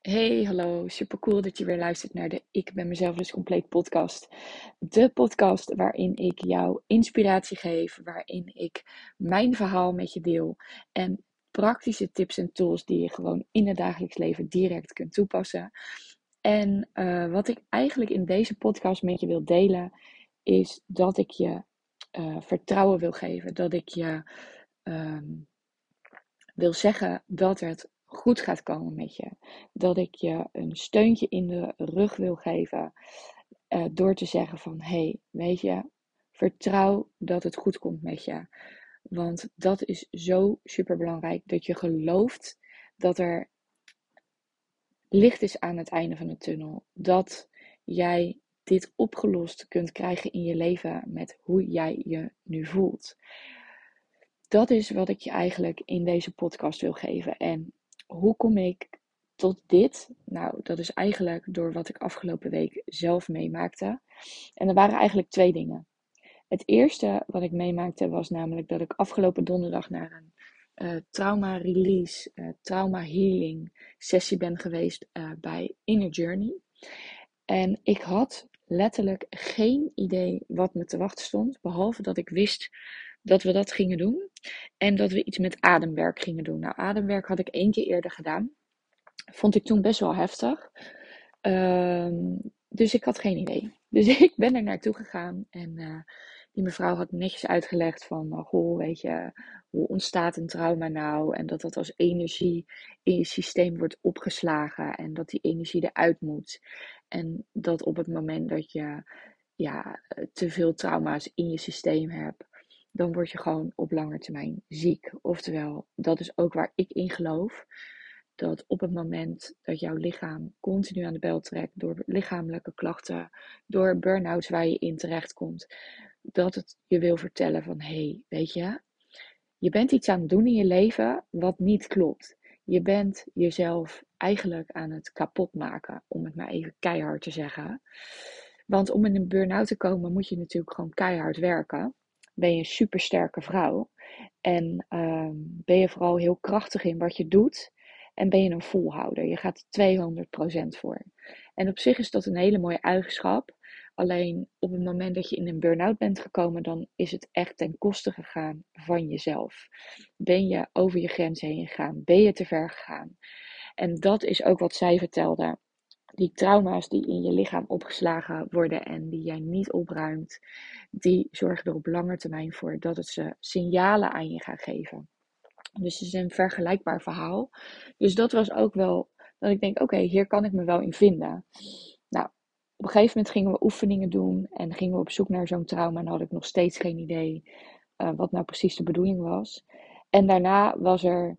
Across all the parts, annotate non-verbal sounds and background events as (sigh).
Hey, hallo. Super cool dat je weer luistert naar de Ik ben mezelf dus compleet podcast. De podcast waarin ik jou inspiratie geef, waarin ik mijn verhaal met je deel en praktische tips en tools die je gewoon in het dagelijks leven direct kunt toepassen. En uh, wat ik eigenlijk in deze podcast met je wil delen, is dat ik je uh, vertrouwen wil geven. Dat ik je um, wil zeggen dat het goed gaat komen met je. Dat ik je een steuntje in de rug wil geven. Uh, door te zeggen van hé, hey, weet je, vertrouw dat het goed komt met je. Want dat is zo super belangrijk. Dat je gelooft dat er licht is aan het einde van de tunnel. Dat jij dit opgelost kunt krijgen in je leven met hoe jij je nu voelt. Dat is wat ik je eigenlijk in deze podcast wil geven. En hoe kom ik tot dit? Nou, dat is eigenlijk door wat ik afgelopen week zelf meemaakte. En er waren eigenlijk twee dingen. Het eerste wat ik meemaakte was namelijk dat ik afgelopen donderdag naar een uh, trauma release, uh, trauma healing sessie ben geweest uh, bij Inner Journey. En ik had letterlijk geen idee wat me te wachten stond, behalve dat ik wist dat we dat gingen doen. En dat we iets met ademwerk gingen doen. Nou, ademwerk had ik één keer eerder gedaan. Vond ik toen best wel heftig. Um, dus ik had geen idee. (laughs) Dus ik ben er naartoe gegaan en uh, die mevrouw had netjes uitgelegd van, uh, goh, weet je, hoe ontstaat een trauma nou? En dat dat als energie in je systeem wordt opgeslagen en dat die energie eruit moet. En dat op het moment dat je ja, te veel trauma's in je systeem hebt, dan word je gewoon op lange termijn ziek. Oftewel, dat is ook waar ik in geloof. Dat op het moment dat jouw lichaam continu aan de bel trekt door lichamelijke klachten, door burn-outs waar je in terecht komt, dat het je wil vertellen van hé, hey, weet je, je bent iets aan het doen in je leven wat niet klopt. Je bent jezelf eigenlijk aan het kapot maken, om het maar even keihard te zeggen. Want om in een burn-out te komen moet je natuurlijk gewoon keihard werken ben je een supersterke vrouw. En um, ben je vooral heel krachtig in wat je doet. En ben je een volhouder. Je gaat 200% voor. En op zich is dat een hele mooie eigenschap. Alleen op het moment dat je in een burn-out bent gekomen, dan is het echt ten koste gegaan van jezelf. Ben je over je grens heen gegaan? Ben je te ver gegaan? En dat is ook wat zij vertelde die trauma's die in je lichaam opgeslagen worden en die jij niet opruimt, die zorgen er op lange termijn voor dat het ze signalen aan je gaat geven. Dus het is een vergelijkbaar verhaal. Dus dat was ook wel dat ik denk, oké, hier kan ik me wel in vinden. Nou, op een gegeven moment gingen we oefeningen doen en gingen we op zoek naar zo'n trauma en had ik nog steeds geen idee uh, wat nou precies de bedoeling was. En daarna was er,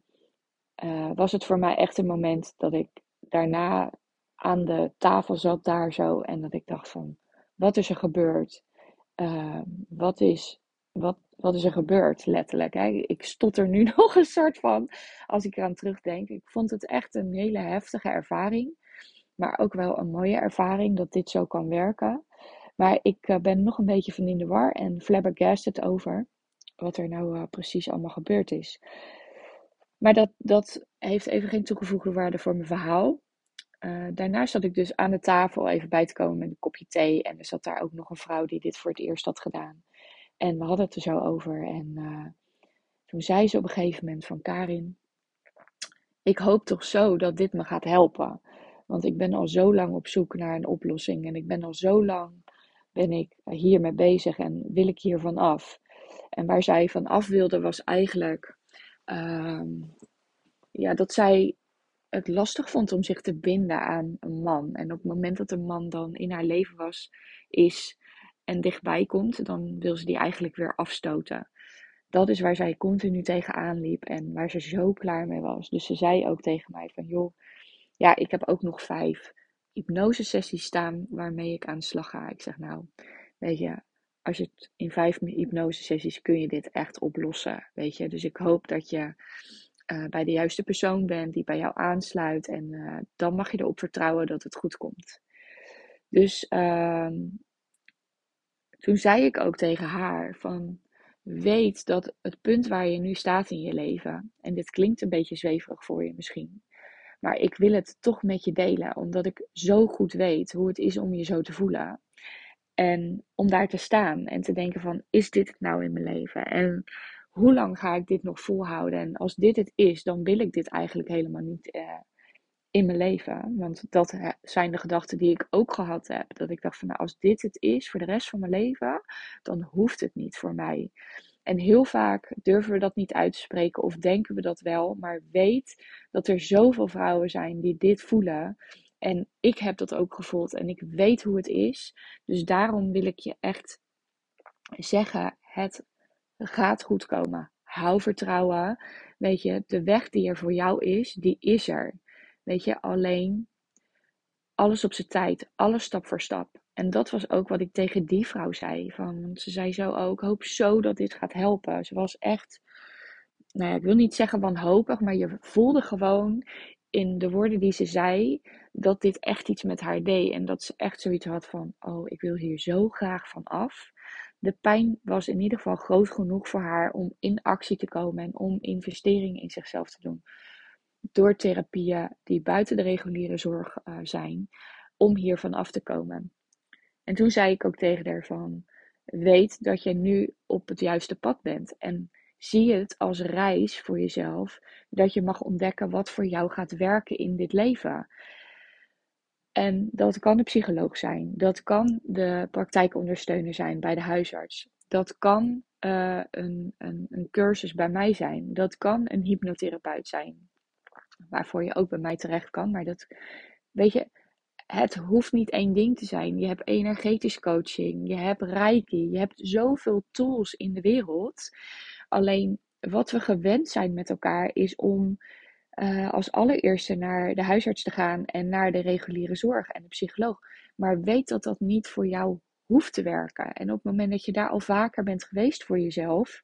uh, was het voor mij echt een moment dat ik daarna aan de tafel zat daar zo. En dat ik dacht van, wat is er gebeurd? Uh, wat, is, wat, wat is er gebeurd, letterlijk? Hè? Ik stotter nu (laughs) nog een soort van, als ik eraan terugdenk. Ik vond het echt een hele heftige ervaring. Maar ook wel een mooie ervaring dat dit zo kan werken. Maar ik uh, ben nog een beetje van in de war en flabbergasted over wat er nou uh, precies allemaal gebeurd is. Maar dat, dat heeft even geen toegevoegde waarde voor mijn verhaal. Uh, daarna zat ik dus aan de tafel even bij te komen met een kopje thee. En er zat daar ook nog een vrouw die dit voor het eerst had gedaan. En we hadden het er zo over. En uh, toen zei ze op een gegeven moment van Karin. Ik hoop toch zo dat dit me gaat helpen. Want ik ben al zo lang op zoek naar een oplossing. En ik ben al zo lang ben ik hiermee bezig en wil ik hiervan af. En waar zij van af wilde was eigenlijk uh, ja, dat zij het lastig vond om zich te binden aan een man. En op het moment dat een man dan in haar leven was, is en dichtbij komt, dan wil ze die eigenlijk weer afstoten. Dat is waar zij continu tegenaan liep en waar ze zo klaar mee was. Dus ze zei ook tegen mij van, joh, ja, ik heb ook nog vijf hypnosesessies staan waarmee ik aan de slag ga. Ik zeg, nou, weet je, als je het in vijf hypnosesessies kun je dit echt oplossen, weet je. Dus ik hoop dat je uh, bij de juiste persoon bent die bij jou aansluit. En uh, dan mag je erop vertrouwen dat het goed komt. Dus uh, toen zei ik ook tegen haar van weet dat het punt waar je nu staat in je leven, en dit klinkt een beetje zweverig voor je misschien, Maar ik wil het toch met je delen, omdat ik zo goed weet hoe het is om je zo te voelen. En om daar te staan en te denken van, is dit het nou in mijn leven? En hoe lang ga ik dit nog volhouden? En als dit het is, dan wil ik dit eigenlijk helemaal niet uh, in mijn leven. Want dat zijn de gedachten die ik ook gehad heb. Dat ik dacht van, nou, als dit het is voor de rest van mijn leven, dan hoeft het niet voor mij. En heel vaak durven we dat niet uit te spreken of denken we dat wel, maar weet dat er zoveel vrouwen zijn die dit voelen. En ik heb dat ook gevoeld en ik weet hoe het is. Dus daarom wil ik je echt zeggen: het gaat goed komen. Hou vertrouwen. Weet je, de weg die er voor jou is, die is er. Weet je, alleen alles op zijn tijd, alles stap voor stap. En dat was ook wat ik tegen die vrouw zei. Van, ze zei zo ook, hoop zo dat dit gaat helpen. Ze was echt, nou ja, ik wil niet zeggen wanhopig, maar je voelde gewoon in de woorden die ze zei, dat dit echt iets met haar deed. En dat ze echt zoiets had van, oh, ik wil hier zo graag van af. De pijn was in ieder geval groot genoeg voor haar om in actie te komen en om investeringen in zichzelf te doen. Door therapieën die buiten de reguliere zorg uh, zijn, om hiervan af te komen. En toen zei ik ook tegen haar van, weet dat je nu op het juiste pad bent. En zie het als reis voor jezelf, dat je mag ontdekken wat voor jou gaat werken in dit leven. En dat kan de psycholoog zijn, dat kan de praktijkondersteuner zijn bij de huisarts, dat kan uh, een, een, een cursus bij mij zijn, dat kan een hypnotherapeut zijn, waarvoor je ook bij mij terecht kan. Maar dat, weet je, het hoeft niet één ding te zijn. Je hebt energetisch coaching, je hebt reiki, je hebt zoveel tools in de wereld. Alleen wat we gewend zijn met elkaar is om uh, als allereerste naar de huisarts te gaan en naar de reguliere zorg en de psycholoog. Maar weet dat dat niet voor jou hoeft te werken. En op het moment dat je daar al vaker bent geweest voor jezelf,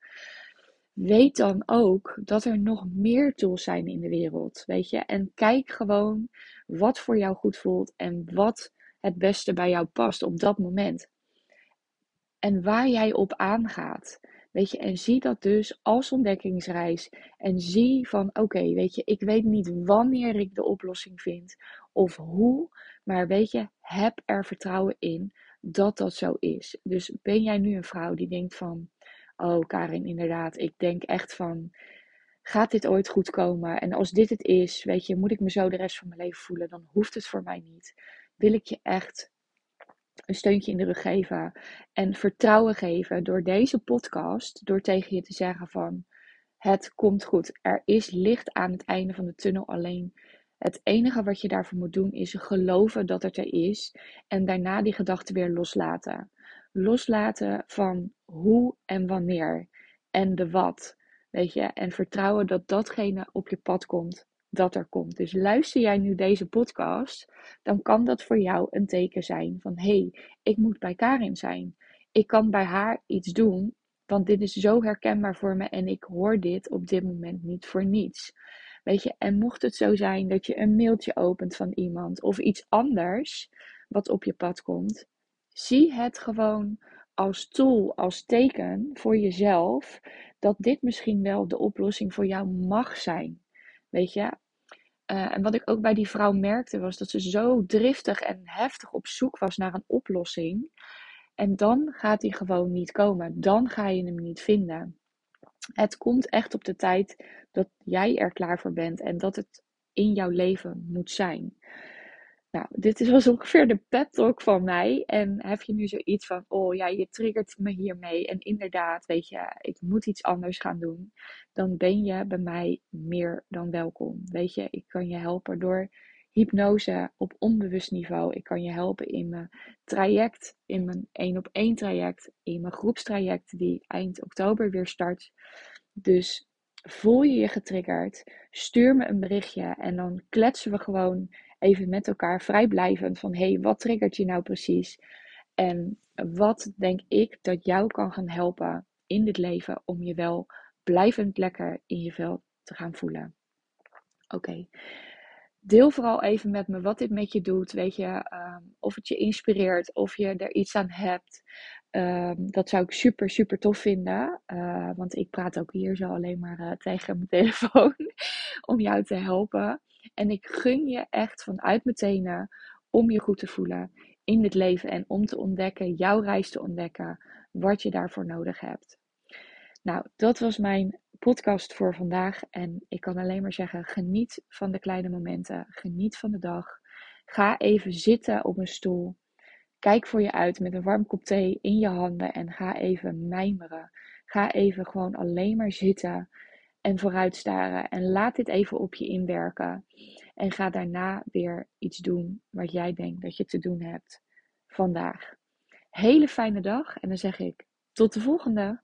weet dan ook dat er nog meer tools zijn in de wereld. Weet je? En kijk gewoon wat voor jou goed voelt en wat het beste bij jou past op dat moment. En waar jij op aangaat. Weet je, en zie dat dus als ontdekkingsreis. En zie van, oké, weet je, ik weet niet wanneer ik de oplossing vind of hoe. Maar weet je, heb er vertrouwen in dat dat zo is. Dus ben jij nu een vrouw die denkt van, oh Karin, inderdaad, ik denk echt van, gaat dit ooit goed komen? En als dit het is, weet je, moet ik me zo de rest van mijn leven voelen, dan hoeft het voor mij niet. Wil ik je echt een steuntje in de rug geven en vertrouwen geven door deze podcast, door tegen je te zeggen van, het komt goed. Er is licht aan het einde van de tunnel, alleen het enige wat je daarvoor moet doen is geloven dat het er is en daarna die gedachten weer loslaten. Loslaten van hoe en wanneer en de wat. Weet je, en vertrouwen dat datgene op je pad komt dat er komt. Dus luister jij nu deze podcast, dan kan dat voor jou een teken zijn van hé, hey, ik moet bij Karin zijn. Ik kan bij haar iets doen, want dit is zo herkenbaar voor me en ik hoor dit op dit moment niet voor niets. Weet je, en mocht het zo zijn dat je een mailtje opent van iemand of iets anders wat op je pad komt, zie het gewoon als tool, als teken voor jezelf dat dit misschien wel de oplossing voor jou mag zijn. Weet je? Uh, en wat ik ook bij die vrouw merkte was dat ze zo driftig en heftig op zoek was naar een oplossing. En dan gaat die gewoon niet komen. Dan ga je hem niet vinden. Het komt echt op de tijd dat jij er klaar voor bent en dat het in jouw leven moet zijn. Nou, dit was ongeveer de pep talk van mij. En heb je nu zoiets van, oh ja, je triggert me hiermee. En inderdaad, weet je, ik moet iets anders gaan doen. Dan ben je bij mij meer dan welkom. Weet je, ik kan je helpen door hypnose op onbewust niveau. Ik kan je helpen in mijn traject, in mijn één op één traject, in mijn groepstraject die eind oktober weer start. Dus voel je je getriggerd, stuur me een berichtje en dan kletsen we gewoon even met elkaar vrijblijvend van hé, hey, wat triggert je nou precies? En wat denk ik dat jou kan gaan helpen in dit leven om je wel blijvend lekker in je vel te gaan voelen? Oké. Deel vooral even met me wat dit met je doet. Weet je, ehm, of het je inspireert, of je er iets aan hebt. Ehm, dat zou ik super, super tof vinden. Uh, want ik praat ook hier zo alleen maar uh, tegen mijn telefoon (laughs) om jou te helpen. En ik gun je echt vanuit mijn tenen om je goed te voelen in dit leven en om te ontdekken, jouw reis te ontdekken, wat je daarvoor nodig hebt. Nou, dat was mijn podcast voor vandaag. En ik kan alleen maar zeggen: geniet van de kleine momenten, geniet van de dag. Ga even zitten op een stoel. Kijk voor je uit met een warm kop thee in je handen en ga even mijmeren. Ga even gewoon alleen maar zitten en vooruit staren. En laat dit even op je inwerken. En ga daarna weer iets doen wat jij denkt dat je te doen hebt vandaag. Hele fijne dag en dan zeg ik tot de volgende.